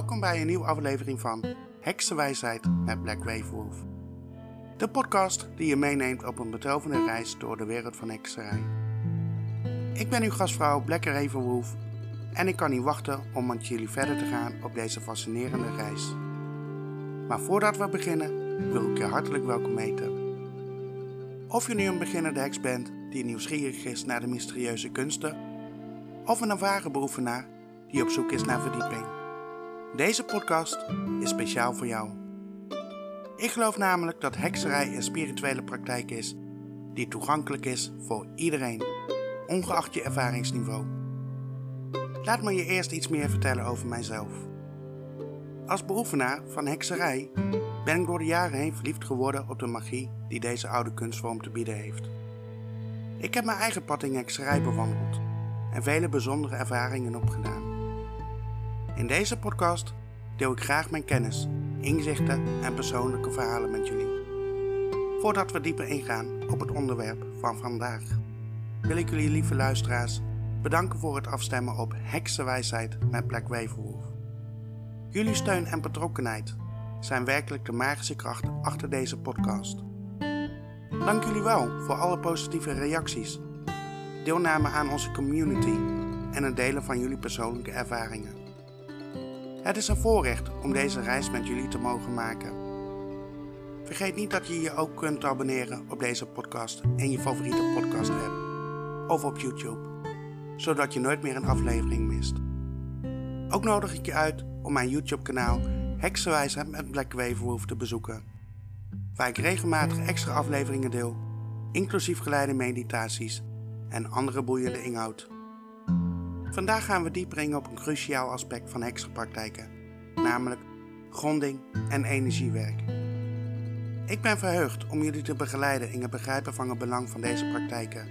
Welkom bij een nieuwe aflevering van Heksenwijsheid met Black Wave Wolf. De podcast die je meeneemt op een betoverende reis door de wereld van hekserij. Ik ben uw gastvrouw Black Raven Wolf en ik kan niet wachten om met jullie verder te gaan op deze fascinerende reis. Maar voordat we beginnen wil ik je hartelijk welkom heten. Of je nu een beginnende heks bent die nieuwsgierig is naar de mysterieuze kunsten, of een ervaren beoefenaar die op zoek is naar verdieping. Deze podcast is speciaal voor jou. Ik geloof namelijk dat hekserij een spirituele praktijk is die toegankelijk is voor iedereen, ongeacht je ervaringsniveau. Laat me je eerst iets meer vertellen over mijzelf. Als beoefenaar van hekserij ben ik door de jaren heen verliefd geworden op de magie die deze oude kunstvorm te bieden heeft. Ik heb mijn eigen pad in hekserij bewandeld en vele bijzondere ervaringen opgedaan. In deze podcast deel ik graag mijn kennis, inzichten en persoonlijke verhalen met jullie. Voordat we dieper ingaan op het onderwerp van vandaag, wil ik jullie lieve luisteraars bedanken voor het afstemmen op Heksenwijsheid met Black Wolf. Jullie steun en betrokkenheid zijn werkelijk de magische kracht achter deze podcast. Dank jullie wel voor alle positieve reacties, deelname aan onze community en het delen van jullie persoonlijke ervaringen. Het is een voorrecht om deze reis met jullie te mogen maken. Vergeet niet dat je je ook kunt abonneren op deze podcast in je favoriete podcast app of op YouTube, zodat je nooit meer een aflevering mist. Ook nodig ik je uit om mijn YouTube kanaal Heksenwijsheid met Black te bezoeken, waar ik regelmatig extra afleveringen deel, inclusief geleide meditaties en andere boeiende inhoud. Vandaag gaan we dieper in op een cruciaal aspect van heksenpraktijken, namelijk gronding en energiewerk. Ik ben verheugd om jullie te begeleiden in het begrijpen van het belang van deze praktijken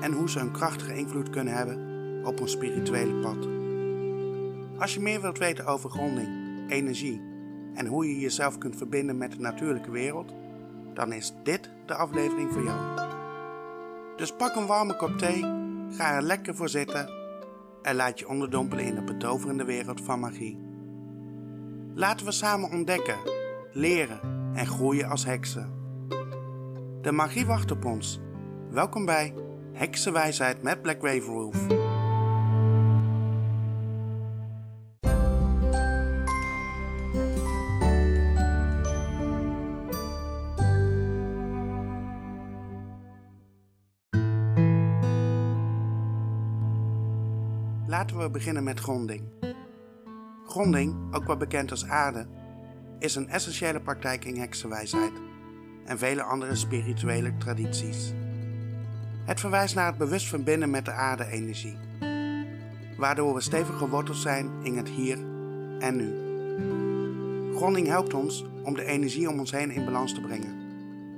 en hoe ze een krachtige invloed kunnen hebben op ons spirituele pad. Als je meer wilt weten over gronding, energie en hoe je jezelf kunt verbinden met de natuurlijke wereld, dan is dit de aflevering voor jou. Dus pak een warme kop thee, ga er lekker voor zitten en laat je onderdompelen in de betoverende wereld van magie. Laten we samen ontdekken, leren en groeien als heksen. De magie wacht op ons. Welkom bij Heksenwijsheid met Black Wolf. We beginnen met gronding. Gronding, ook wel bekend als aarde, is een essentiële praktijk in heksenwijsheid en vele andere spirituele tradities. Het verwijst naar het bewust verbinden met de aarde-energie, waardoor we stevig geworteld zijn in het hier en nu. Gronding helpt ons om de energie om ons heen in balans te brengen,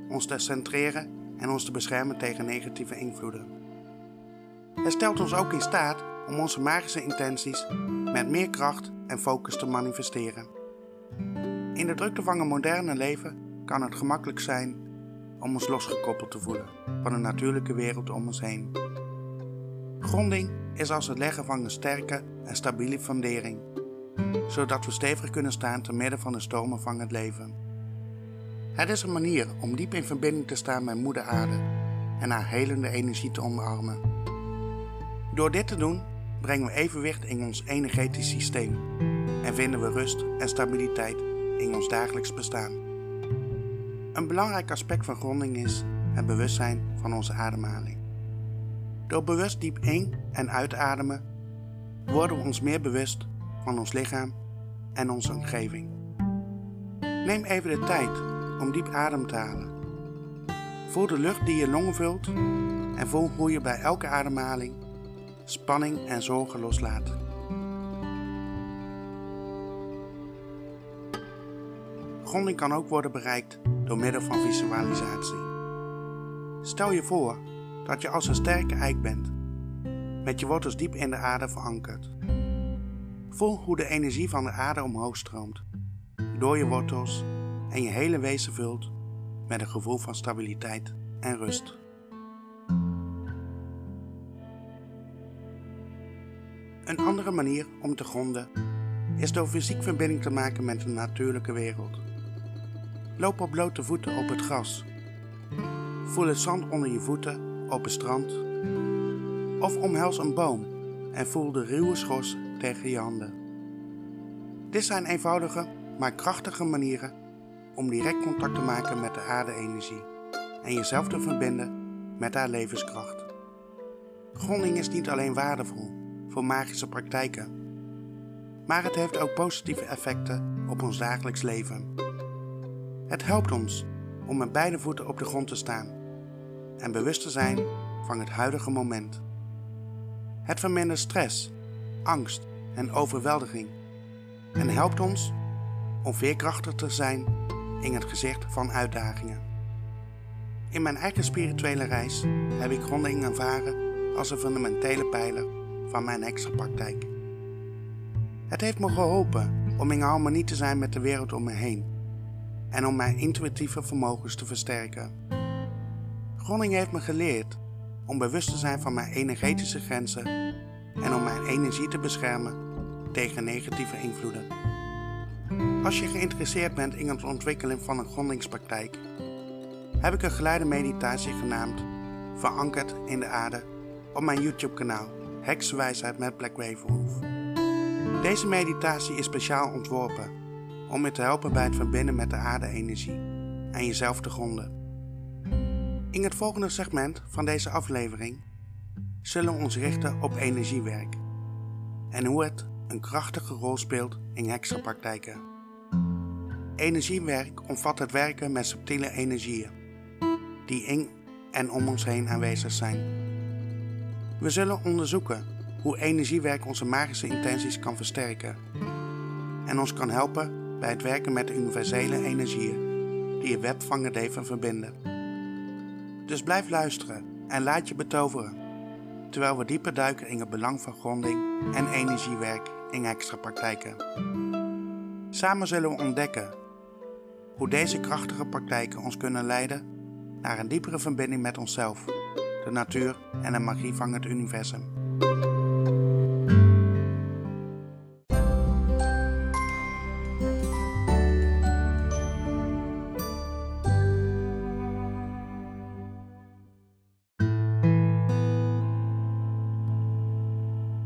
ons te centreren en ons te beschermen tegen negatieve invloeden. Het stelt ons ook in staat om onze magische intenties met meer kracht en focus te manifesteren. In de drukte van een moderne leven kan het gemakkelijk zijn om ons losgekoppeld te voelen van de natuurlijke wereld om ons heen. Gronding is als het leggen van een sterke en stabiele fundering, zodat we stevig kunnen staan te midden van de stormen van het leven. Het is een manier om diep in verbinding te staan met Moeder Aarde en haar helende energie te omarmen. Door dit te doen brengen we evenwicht in ons energetisch systeem en vinden we rust en stabiliteit in ons dagelijks bestaan. Een belangrijk aspect van gronding is het bewustzijn van onze ademhaling. Door bewust diep in- en uitademen worden we ons meer bewust van ons lichaam en onze omgeving. Neem even de tijd om diep adem te halen. Voel de lucht die je longen vult en voel hoe je bij elke ademhaling spanning en zorgen loslaat. Gronding kan ook worden bereikt door middel van visualisatie. Stel je voor dat je als een sterke eik bent, met je wortels diep in de aarde verankerd. Voel hoe de energie van de aarde omhoog stroomt, door je wortels en je hele wezen vult met een gevoel van stabiliteit en rust. Een andere manier om te gronden is door fysiek verbinding te maken met de natuurlijke wereld. Loop op blote voeten op het gras. Voel het zand onder je voeten op het strand. Of omhels een boom en voel de ruwe schors tegen je handen. Dit zijn eenvoudige, maar krachtige manieren om direct contact te maken met de aarde-energie en jezelf te verbinden met haar levenskracht. Gronding is niet alleen waardevol voor magische praktijken, maar het heeft ook positieve effecten op ons dagelijks leven. Het helpt ons om met beide voeten op de grond te staan en bewust te zijn van het huidige moment. Het vermindert stress, angst en overweldiging en helpt ons om veerkrachtig te zijn in het gezicht van uitdagingen. In mijn eigen spirituele reis heb ik gronding ervaren als een fundamentele pijler van mijn extra praktijk. Het heeft me geholpen om in harmonie te zijn met de wereld om me heen en om mijn intuïtieve vermogens te versterken. Gronding heeft me geleerd om bewust te zijn van mijn energetische grenzen en om mijn energie te beschermen tegen negatieve invloeden. Als je geïnteresseerd bent in het ontwikkelen van een grondingspraktijk, heb ik een geleide meditatie genaamd Verankerd in de aarde op mijn YouTube kanaal Heksenwijsheid met Black Wolf. Deze meditatie is speciaal ontworpen om je te helpen bij het verbinden met de aarde-energie en jezelf te gronden. In het volgende segment van deze aflevering zullen we ons richten op energiewerk en hoe het een krachtige rol speelt in heksenpraktijken. Energiewerk omvat het werken met subtiele energieën die in en om ons heen aanwezig zijn. We zullen onderzoeken hoe energiewerk onze magische intenties kan versterken en ons kan helpen bij het werken met de universele energieën die je web van het leven verbinden. Dus blijf luisteren en laat je betoveren, terwijl we dieper duiken in het belang van gronding en energiewerk in extra praktijken. Samen zullen we ontdekken hoe deze krachtige praktijken ons kunnen leiden naar een diepere verbinding met onszelf, de natuur en de magie van het universum.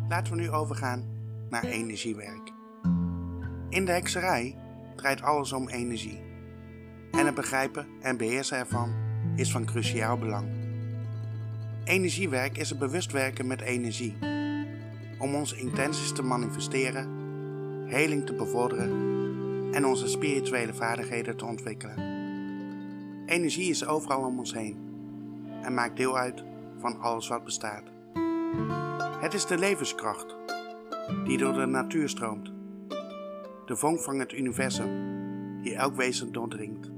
Laten we nu overgaan naar energiewerk. In de hekserij draait alles om energie. En het begrijpen en beheersen ervan is van cruciaal belang. Energiewerk is het bewust werken met energie. Om onze intenties te manifesteren, heling te bevorderen en onze spirituele vaardigheden te ontwikkelen. Energie is overal om ons heen en maakt deel uit van alles wat bestaat. Het is de levenskracht die door de natuur stroomt, de vonk van het universum die elk wezen doordringt.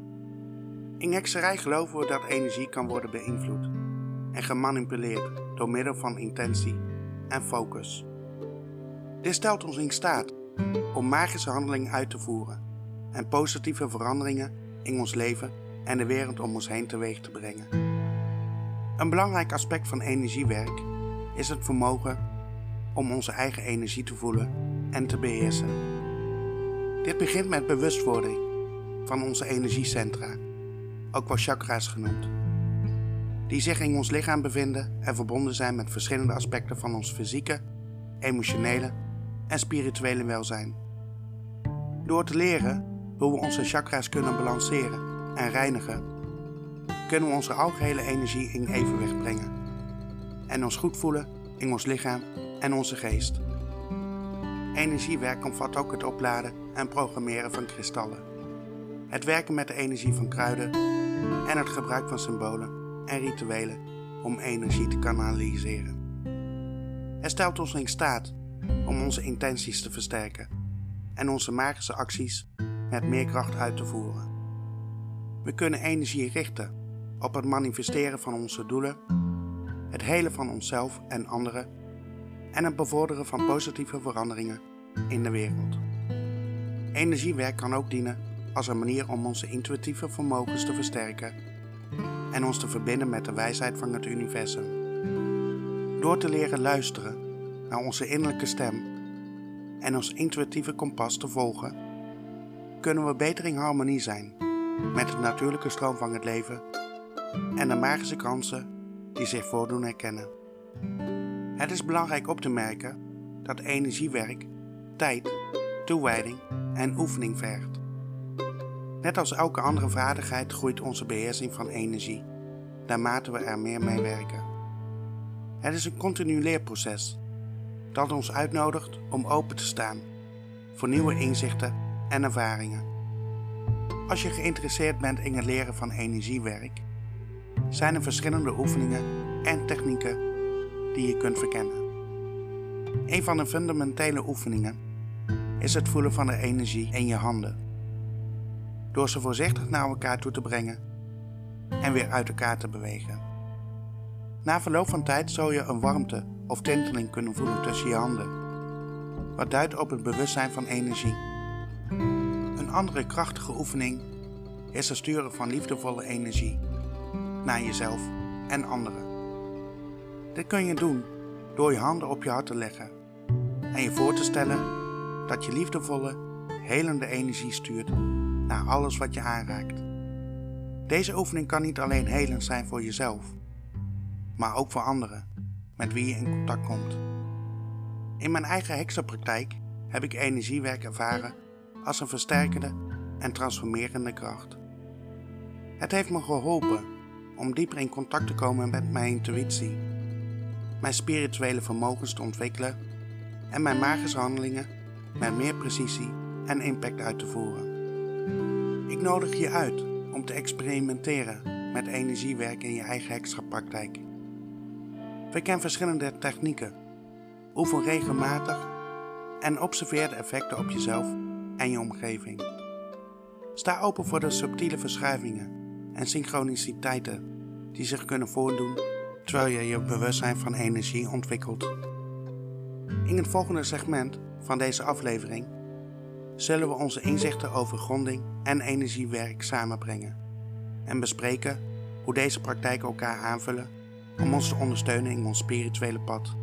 In hekserij geloven we dat energie kan worden beïnvloed en gemanipuleerd door middel van intentie en focus. Dit stelt ons in staat om magische handelingen uit te voeren en positieve veranderingen in ons leven en de wereld om ons heen teweeg te brengen. Een belangrijk aspect van energiewerk is het vermogen om onze eigen energie te voelen en te beheersen. Dit begint met bewustwording van onze energiecentra ook wel chakra's genoemd, die zich in ons lichaam bevinden en verbonden zijn met verschillende aspecten van ons fysieke, emotionele en spirituele welzijn. Door te leren hoe we onze chakra's kunnen balanceren en reinigen, kunnen we onze algehele energie in evenwicht brengen en ons goed voelen in ons lichaam en onze geest. Energiewerk omvat ook het opladen en programmeren van kristallen, het werken met de energie van kruiden en het gebruik van symbolen en rituelen om energie te kanaliseren. Het stelt ons in staat om onze intenties te versterken en onze magische acties met meer kracht uit te voeren. We kunnen energie richten op het manifesteren van onze doelen, het helen van onszelf en anderen en het bevorderen van positieve veranderingen in de wereld. Energiewerk kan ook dienen als een manier om onze intuïtieve vermogens te versterken en ons te verbinden met de wijsheid van het universum. Door te leren luisteren naar onze innerlijke stem en ons intuïtieve kompas te volgen, kunnen we beter in harmonie zijn met de natuurlijke stroom van het leven en de magische kansen die zich voordoen herkennen. Het is belangrijk op te merken dat energiewerk tijd, toewijding en oefening vergt. Net als elke andere vaardigheid groeit onze beheersing van energie, naarmate we er meer mee werken. Het is een continu leerproces dat ons uitnodigt om open te staan voor nieuwe inzichten en ervaringen. Als je geïnteresseerd bent in het leren van energiewerk, zijn er verschillende oefeningen en technieken die je kunt verkennen. Een van de fundamentele oefeningen is het voelen van de energie in je handen. Door ze voorzichtig naar elkaar toe te brengen en weer uit elkaar te bewegen. Na verloop van tijd zul je een warmte of tinteling kunnen voelen tussen je handen, wat duidt op het bewustzijn van energie. Een andere krachtige oefening is het sturen van liefdevolle energie naar jezelf en anderen. Dit kun je doen door je handen op je hart te leggen en je voor te stellen dat je liefdevolle, helende energie stuurt alles wat je aanraakt. Deze oefening kan niet alleen helend zijn voor jezelf, maar ook voor anderen met wie je in contact komt. In mijn eigen heksenpraktijk heb ik energiewerk ervaren als een versterkende en transformerende kracht. Het heeft me geholpen om dieper in contact te komen met mijn intuïtie, mijn spirituele vermogens te ontwikkelen en mijn magische handelingen met meer precisie en impact uit te voeren. Ik nodig je uit om te experimenteren met energiewerk in je eigen extra praktijk. Verken verschillende technieken, oefen regelmatig en observeer de effecten op jezelf en je omgeving. Sta open voor de subtiele verschuivingen en synchroniciteiten die zich kunnen voordoen terwijl je je bewustzijn van energie ontwikkelt. In het volgende segment van deze aflevering zullen we onze inzichten over gronding en energiewerk samenbrengen en bespreken hoe deze praktijken elkaar aanvullen om ons te ondersteunen in ons spirituele pad.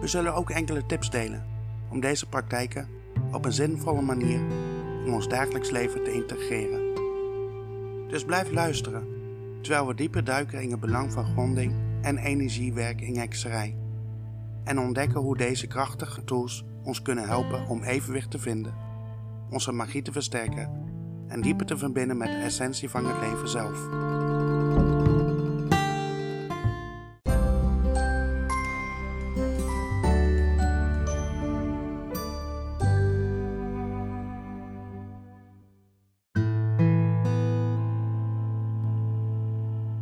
We zullen ook enkele tips delen om deze praktijken op een zinvolle manier in ons dagelijks leven te integreren. Dus blijf luisteren terwijl we dieper duiken in het belang van gronding en energiewerk in hekserij en ontdekken hoe deze krachtige tools ons kunnen helpen om evenwicht te vinden, onze magie te versterken en dieper te verbinden met de essentie van het leven zelf.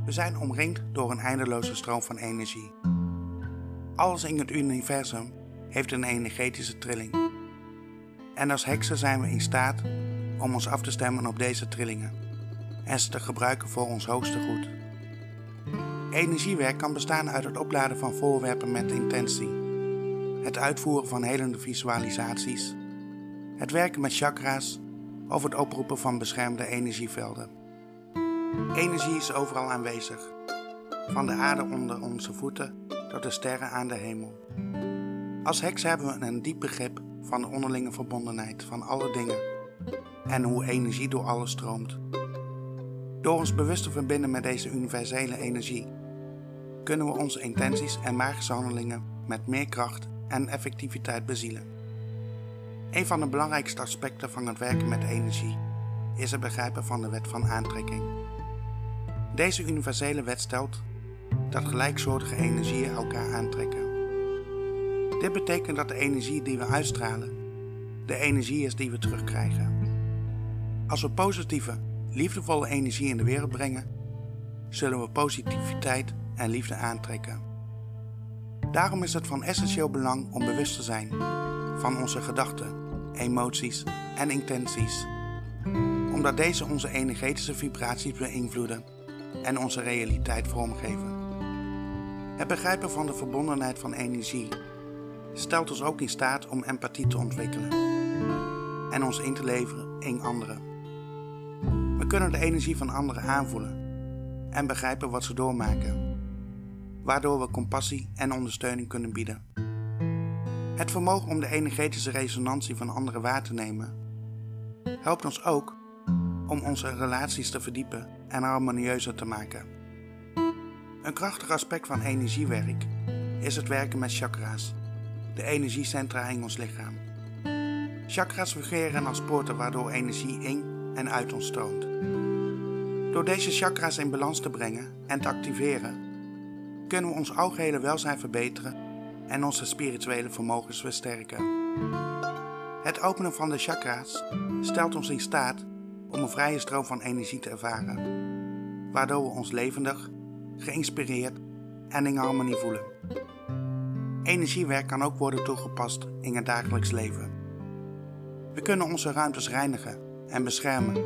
We zijn omringd door een eindeloze stroom van energie. Alles in het universum heeft een energetische trilling. En als heksen zijn we in staat om ons af te stemmen op deze trillingen en ze te gebruiken voor ons hoogste goed. Energiewerk kan bestaan uit het opladen van voorwerpen met intentie, het uitvoeren van helende visualisaties, het werken met chakra's of het oproepen van beschermde energievelden. Energie is overal aanwezig, van de aarde onder onze voeten tot de sterren aan de hemel. Als heks hebben we een diep begrip van de onderlinge verbondenheid van alle dingen en hoe energie door alles stroomt. Door ons bewust te verbinden met deze universele energie, kunnen we onze intenties en magische handelingen met meer kracht en effectiviteit bezielen. Een van de belangrijkste aspecten van het werken met energie is het begrijpen van de wet van aantrekking. Deze universele wet stelt dat gelijksoortige energieën elkaar aantrekken. Dit betekent dat de energie die we uitstralen, de energie is die we terugkrijgen. Als we positieve, liefdevolle energie in de wereld brengen, zullen we positiviteit en liefde aantrekken. Daarom is het van essentieel belang om bewust te zijn van onze gedachten, emoties en intenties, omdat deze onze energetische vibraties beïnvloeden en onze realiteit vormgeven. Het begrijpen van de verbondenheid van energie stelt ons ook in staat om empathie te ontwikkelen en ons in te leveren in anderen. We kunnen de energie van anderen aanvoelen en begrijpen wat ze doormaken, waardoor we compassie en ondersteuning kunnen bieden. Het vermogen om de energetische resonantie van anderen waar te nemen helpt ons ook om onze relaties te verdiepen en harmonieuzer te maken. Een krachtig aspect van energiewerk is het werken met chakra's, de energiecentra in ons lichaam. Chakras fungeren als poorten waardoor energie in en uit ons stroomt. Door deze chakras in balans te brengen en te activeren, kunnen we ons algehele welzijn verbeteren en onze spirituele vermogens versterken. Het openen van de chakra's stelt ons in staat om een vrije stroom van energie te ervaren, waardoor we ons levendig, geïnspireerd en in harmonie voelen. Energiewerk kan ook worden toegepast in het dagelijks leven. We kunnen onze ruimtes reinigen en beschermen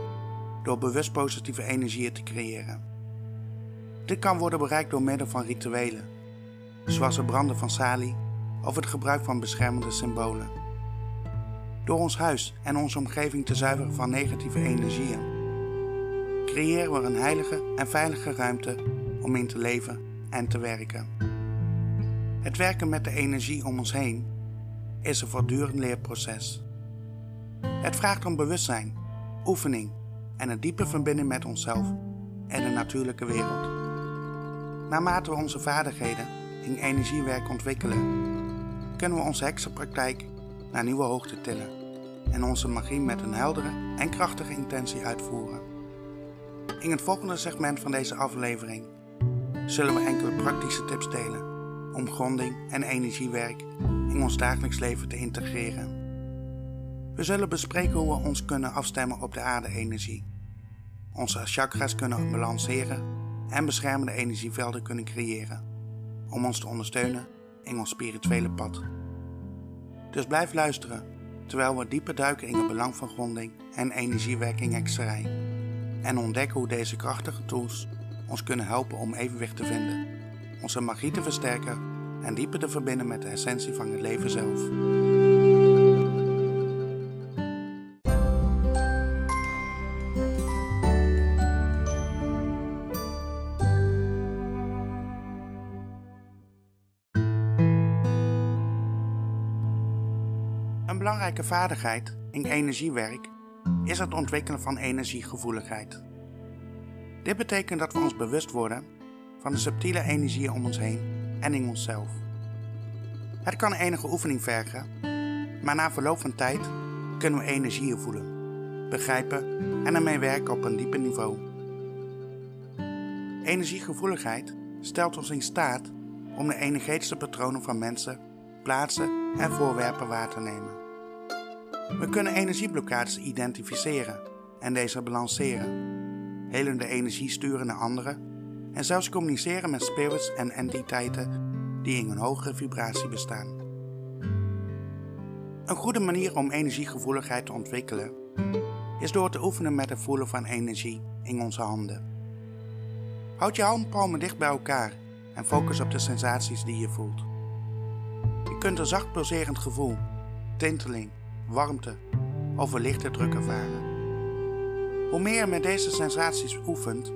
door bewust positieve energieën te creëren. Dit kan worden bereikt door middel van rituelen, zoals het branden van salie of het gebruik van beschermende symbolen. Door ons huis en onze omgeving te zuiveren van negatieve energieën, creëren we een heilige en veilige ruimte om in te leven en te werken. Het werken met de energie om ons heen is een voortdurend leerproces. Het vraagt om bewustzijn, oefening en een diepe verbinding met onszelf en de natuurlijke wereld. Naarmate we onze vaardigheden in energiewerk ontwikkelen, kunnen we onze heksenpraktijk naar nieuwe hoogte tillen en onze magie met een heldere en krachtige intentie uitvoeren. In het volgende segment van deze aflevering zullen we enkele praktische tips delen om gronding en energiewerk in ons dagelijks leven te integreren. We zullen bespreken hoe we ons kunnen afstemmen op de aarde-energie, onze chakras kunnen balanceren en beschermende energievelden kunnen creëren om ons te ondersteunen in ons spirituele pad. Dus blijf luisteren terwijl we dieper duiken in het belang van gronding en energiewerking hekserij en ontdekken hoe deze krachtige tools ons kunnen helpen om evenwicht te vinden, onze magie te versterken en dieper te verbinden met de essentie van het leven zelf. Een belangrijke vaardigheid in energiewerk is het ontwikkelen van energiegevoeligheid. Dit betekent dat we ons bewust worden van de subtiele energieën om ons heen en in onszelf. Het kan enige oefening vergen, maar na verloop van tijd kunnen we energieën voelen, begrijpen en ermee werken op een dieper niveau. Energiegevoeligheid stelt ons in staat om de energetische patronen van mensen, plaatsen en voorwerpen waar te nemen. We kunnen energieblokkades identificeren en deze balanceren, helende energie sturen naar anderen en zelfs communiceren met spirits en entiteiten die in een hogere vibratie bestaan. Een goede manier om energiegevoeligheid te ontwikkelen is door te oefenen met het voelen van energie in onze handen. Houd je handpalmen dicht bij elkaar en focus op de sensaties die je voelt. Je kunt een zacht pulserend gevoel, tinteling, warmte of een lichte druk ervaren. Hoe meer je met deze sensaties oefent,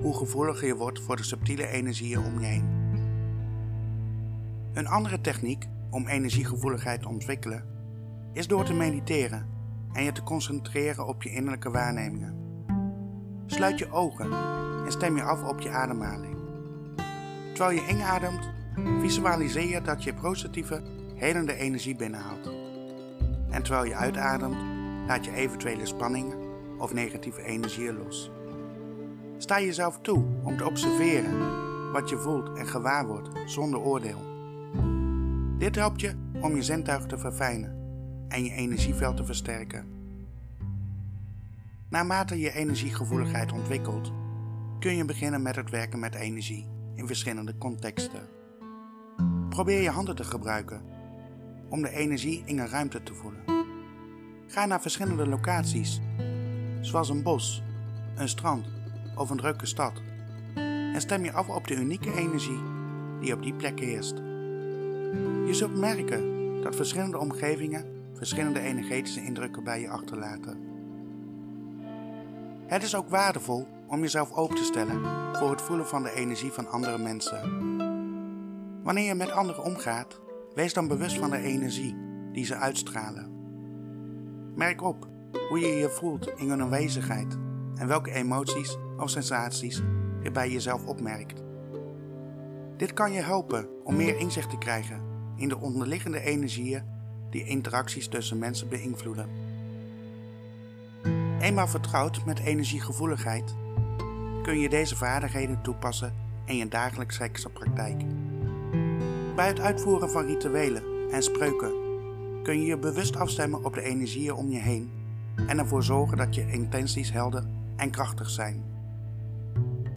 hoe gevoeliger je wordt voor de subtiele energieën om je heen. Een andere techniek om energiegevoeligheid te ontwikkelen is door te mediteren en je te concentreren op je innerlijke waarnemingen. Sluit je ogen en stem je af op je ademhaling. Terwijl je inademt, visualiseer je dat je positieve, helende energie binnenhaalt. En terwijl je uitademt, laat je eventuele spanningen of negatieve energieën los. Sta jezelf toe om te observeren wat je voelt en gewaar wordt zonder oordeel. Dit helpt je om je zintuig te verfijnen en je energieveld te versterken. Naarmate je energiegevoeligheid ontwikkelt, kun je beginnen met het werken met energie in verschillende contexten. Probeer je handen te gebruiken om de energie in een ruimte te voelen. Ga naar verschillende locaties, zoals een bos, een strand of een drukke stad, en stem je af op de unieke energie die op die plek heerst. Je zult merken dat verschillende omgevingen verschillende energetische indrukken bij je achterlaten. Het is ook waardevol om jezelf open te stellen voor het voelen van de energie van andere mensen. Wanneer je met anderen omgaat, Wees dan bewust van de energie die ze uitstralen. Merk op hoe je je voelt in hun aanwezigheid en welke emoties of sensaties je bij jezelf opmerkt. Dit kan je helpen om meer inzicht te krijgen in de onderliggende energieën die interacties tussen mensen beïnvloeden. Eenmaal vertrouwd met energiegevoeligheid, kun je deze vaardigheden toepassen in je dagelijkse praktijk. Bij het uitvoeren van rituelen en spreuken kun je je bewust afstemmen op de energieën om je heen en ervoor zorgen dat je intenties helder en krachtig zijn.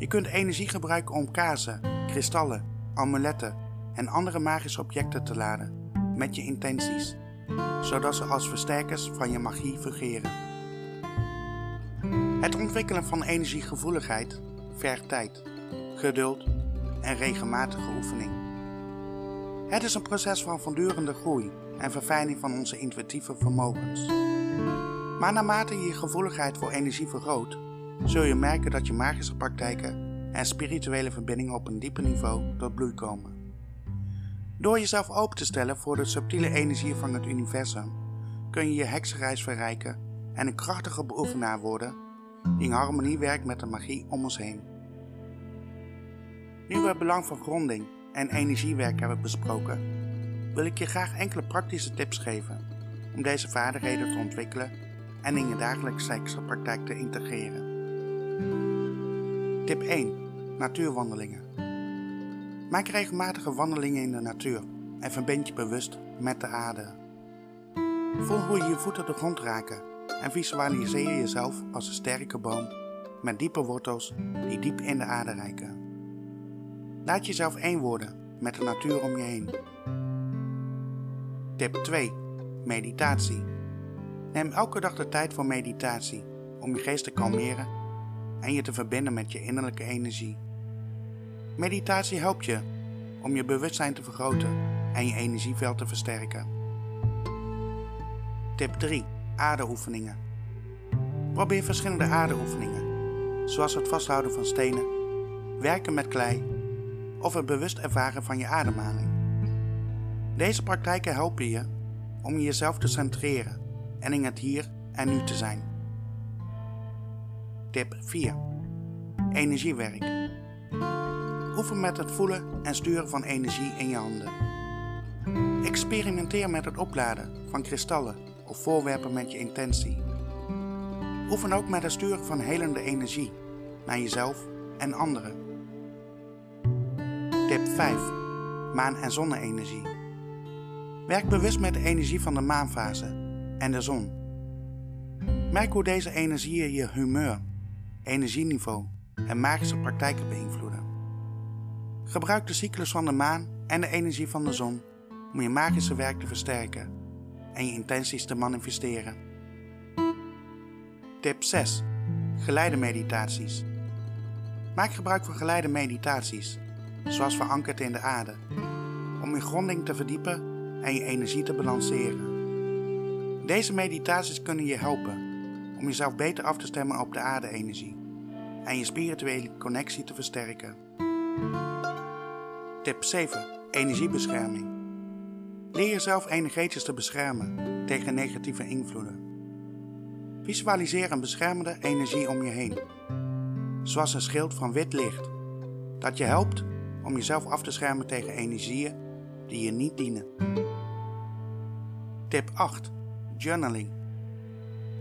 Je kunt energie gebruiken om kaarsen, kristallen, amuletten en andere magische objecten te laden met je intenties, zodat ze als versterkers van je magie fungeren. Het ontwikkelen van energiegevoeligheid vergt tijd, geduld en regelmatige oefening. Het is een proces van voortdurende groei en verfijning van onze intuïtieve vermogens. Maar naarmate je je gevoeligheid voor energie vergroot, zul je merken dat je magische praktijken en spirituele verbindingen op een dieper niveau tot bloei komen. Door jezelf open te stellen voor de subtiele energie van het universum, kun je je heksenreis verrijken en een krachtige beoefenaar worden die in harmonie werkt met de magie om ons heen. Nu we het belang van gronding en energiewerk hebben besproken, wil ik je graag enkele praktische tips geven om deze vaardigheden te ontwikkelen en in je dagelijkse praktijk te integreren. Tip 1. Natuurwandelingen. Maak regelmatige wandelingen in de natuur en verbind je bewust met de aarde. Voel hoe je je voeten de grond raken en visualiseer jezelf als een sterke boom met diepe wortels die diep in de aarde reiken. Laat jezelf één worden met de natuur om je heen. Tip 2. Meditatie. Neem elke dag de tijd voor meditatie om je geest te kalmeren en je te verbinden met je innerlijke energie. Meditatie helpt je om je bewustzijn te vergroten en je energieveld te versterken. Tip 3. Aardeoefeningen. Probeer verschillende aardeoefeningen, zoals het vasthouden van stenen, werken met klei of het bewust ervaren van je ademhaling. Deze praktijken helpen je om jezelf te centreren en in het hier en nu te zijn. Tip 4. Energiewerk. Oefen met het voelen en sturen van energie in je handen. Experimenteer met het opladen van kristallen of voorwerpen met je intentie. Oefen ook met het sturen van helende energie naar jezelf en anderen. Tip 5. Maan- en zonne-energie. Werk bewust met de energie van de maanfase en de zon. Merk hoe deze energieën je humeur, energieniveau en magische praktijken beïnvloeden. Gebruik de cyclus van de maan en de energie van de zon om je magische werk te versterken en je intenties te manifesteren. Tip 6. Geleide meditaties. Maak gebruik van geleide meditaties, zoals verankerd in de aarde, om je gronding te verdiepen en je energie te balanceren. Deze meditaties kunnen je helpen om jezelf beter af te stemmen op de aarde-energie en je spirituele connectie te versterken. Tip 7. Energiebescherming. Leer jezelf energetisch te beschermen tegen negatieve invloeden. Visualiseer een beschermende energie om je heen, zoals een schild van wit licht, dat je helpt om jezelf af te schermen tegen energieën die je niet dienen. Tip 8. Journaling.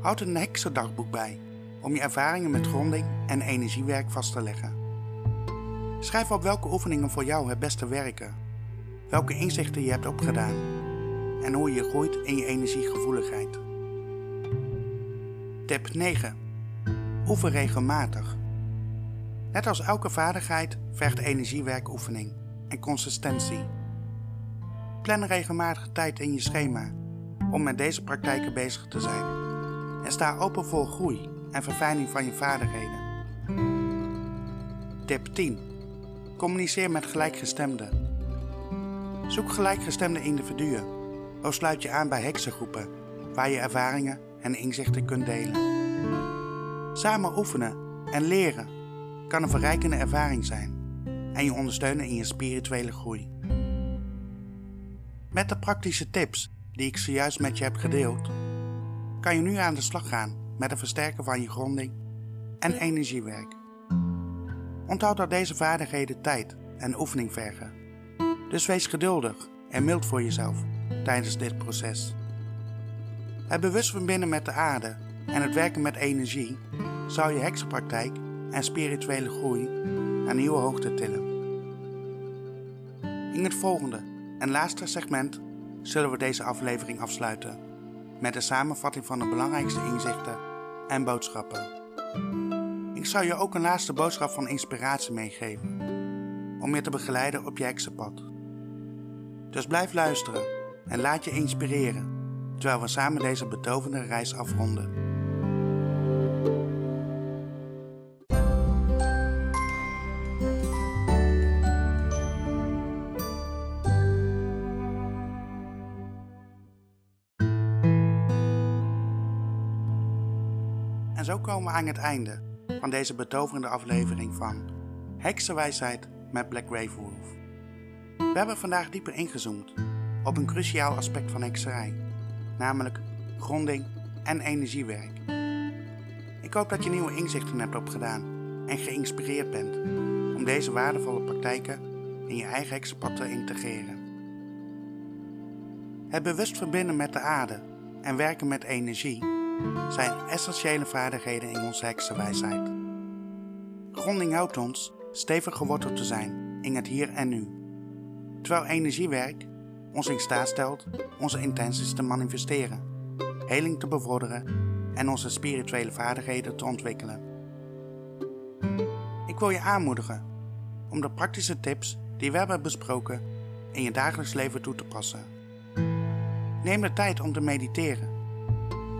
Houd een heksendagboek bij om je ervaringen met gronding en energiewerk vast te leggen. Schrijf op welke oefeningen voor jou het beste werken, welke inzichten je hebt opgedaan en hoe je groeit in je energiegevoeligheid. Tip 9. Oefen regelmatig. Net als elke vaardigheid vergt energiewerkoefening en consistentie. Plan regelmatig tijd in je schema om met deze praktijken bezig te zijn en sta open voor groei en verfijning van je vaardigheden. Tip 10. Communiceer met gelijkgestemden. Zoek gelijkgestemde individuen of sluit je aan bij heksengroepen waar je ervaringen en inzichten kunt delen. Samen oefenen en leren kan een verrijkende ervaring zijn en je ondersteunen in je spirituele groei. Met de praktische tips die ik zojuist met je heb gedeeld, kan je nu aan de slag gaan met het versterken van je gronding en energiewerk. Onthoud dat deze vaardigheden tijd en oefening vergen. Dus wees geduldig en mild voor jezelf tijdens dit proces. Het bewust verbinden met de aarde en het werken met energie zou je heksenpraktijk en spirituele groei naar nieuwe hoogte tillen. In het volgende en laatste segment zullen we deze aflevering afsluiten met een samenvatting van de belangrijkste inzichten en boodschappen. Ik zal je ook een laatste boodschap van inspiratie meegeven om je te begeleiden op je heksenpad. Dus blijf luisteren en laat je inspireren terwijl we samen deze betovende reis afronden. En zo komen we aan het einde van deze betoverende aflevering van Heksenwijsheid met Black Wolf. We hebben vandaag dieper ingezoomd op een cruciaal aspect van hekserij, namelijk gronding en energiewerk. Ik hoop dat je nieuwe inzichten hebt opgedaan en geïnspireerd bent om deze waardevolle praktijken in je eigen heksenpad te integreren. Het bewust verbinden met de aarde en werken met energie zijn essentiële vaardigheden in onze heksenwijsheid. Gronding houdt ons stevig geworteld te zijn in het hier en nu, terwijl energiewerk ons in staat stelt onze intenties te manifesteren, heling te bevorderen en onze spirituele vaardigheden te ontwikkelen. Ik wil je aanmoedigen om de praktische tips die we hebben besproken in je dagelijks leven toe te passen. Neem de tijd om te mediteren.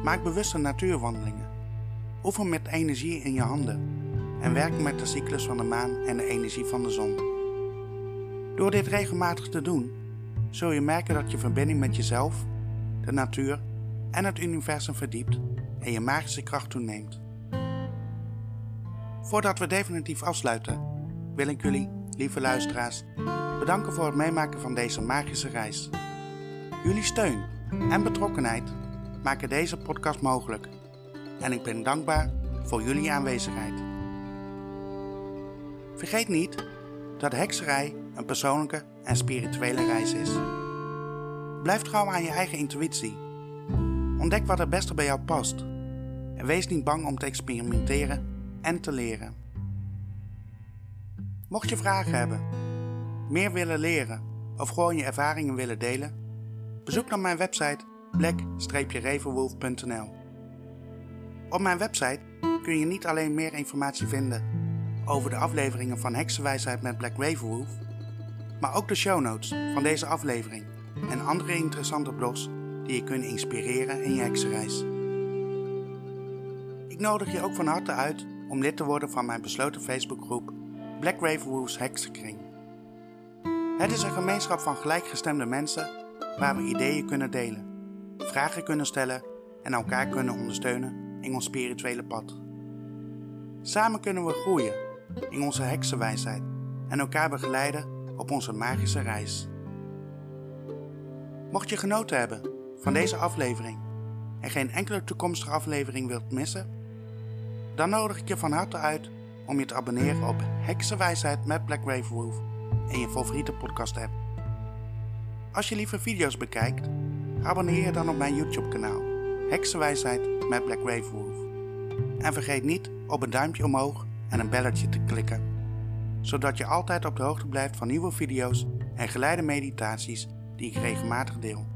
Maak bewuste natuurwandelingen. Oefen met energie in je handen en werk met de cyclus van de maan en de energie van de zon. Door dit regelmatig te doen, zul je merken dat je verbinding met jezelf, de natuur en het universum verdiept en je magische kracht toeneemt. Voordat we definitief afsluiten, wil ik jullie, lieve luisteraars, bedanken voor het meemaken van deze magische reis. Jullie steun en betrokkenheid maken deze podcast mogelijk en ik ben dankbaar voor jullie aanwezigheid. Vergeet niet dat hekserij een persoonlijke en spirituele reis is. Blijf trouw aan je eigen intuïtie. Ontdek wat het beste bij jou past. En wees niet bang om te experimenteren en te leren. Mocht je vragen hebben, meer willen leren of gewoon je ervaringen willen delen, bezoek dan mijn website black-ravenwolf.nl. Op mijn website kun je niet alleen meer informatie vinden over de afleveringen van Heksenwijsheid met Black Ravenwolf, maar ook de show notes van deze aflevering en andere interessante blogs die je kunnen inspireren in je heksenreis. Ik nodig je ook van harte uit om lid te worden van mijn besloten Facebookgroep Black Ravenwolf's Heksenkring. Het is een gemeenschap van gelijkgestemde mensen waar we ideeën kunnen delen, vragen kunnen stellen en elkaar kunnen ondersteunen in ons spirituele pad. Samen kunnen we groeien in onze heksenwijsheid en elkaar begeleiden op onze magische reis. Mocht je genoten hebben van deze aflevering en geen enkele toekomstige aflevering wilt missen, dan nodig ik je van harte uit om je te abonneren op Heksenwijsheid met Black Wolf in je favoriete podcast app. Als je liever video's bekijkt, abonneer je dan op mijn YouTube kanaal Heksenwijsheid met Black Wolf. En vergeet niet op een duimpje omhoog en een belletje te klikken, zodat je altijd op de hoogte blijft van nieuwe video's en geleide meditaties die ik regelmatig deel.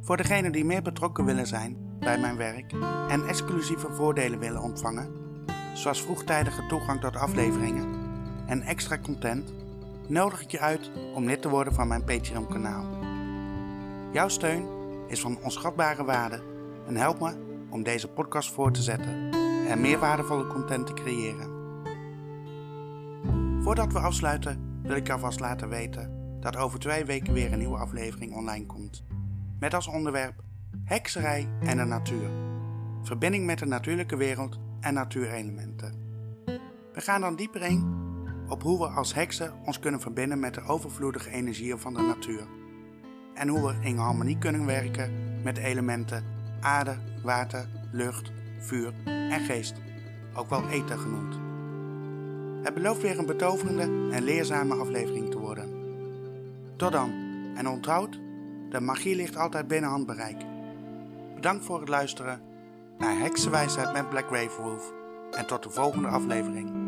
Voor degenen die meer betrokken willen zijn bij mijn werk en exclusieve voordelen willen ontvangen, zoals vroegtijdige toegang tot afleveringen en extra content, nodig ik je uit om lid te worden van mijn Patreon kanaal. Jouw steun is van onschatbare waarde en helpt me om deze podcast voor te zetten en meer waardevolle content te creëren. Voordat we afsluiten wil ik alvast laten weten dat over twee weken weer een nieuwe aflevering online komt. Met als onderwerp hekserij en de natuur. Verbinding met de natuurlijke wereld en natuurelementen. We gaan dan dieper in op hoe we als heksen ons kunnen verbinden met de overvloedige energieën van de natuur. En hoe we in harmonie kunnen werken met elementen aarde, water, lucht, vuur en geest, ook wel eten genoemd. Het belooft weer een betoverende en leerzame aflevering te worden. Tot dan, en onthoud, de magie ligt altijd binnen handbereik. Bedankt voor het luisteren naar Heksenwijsheid met Black Wolf en tot de volgende aflevering.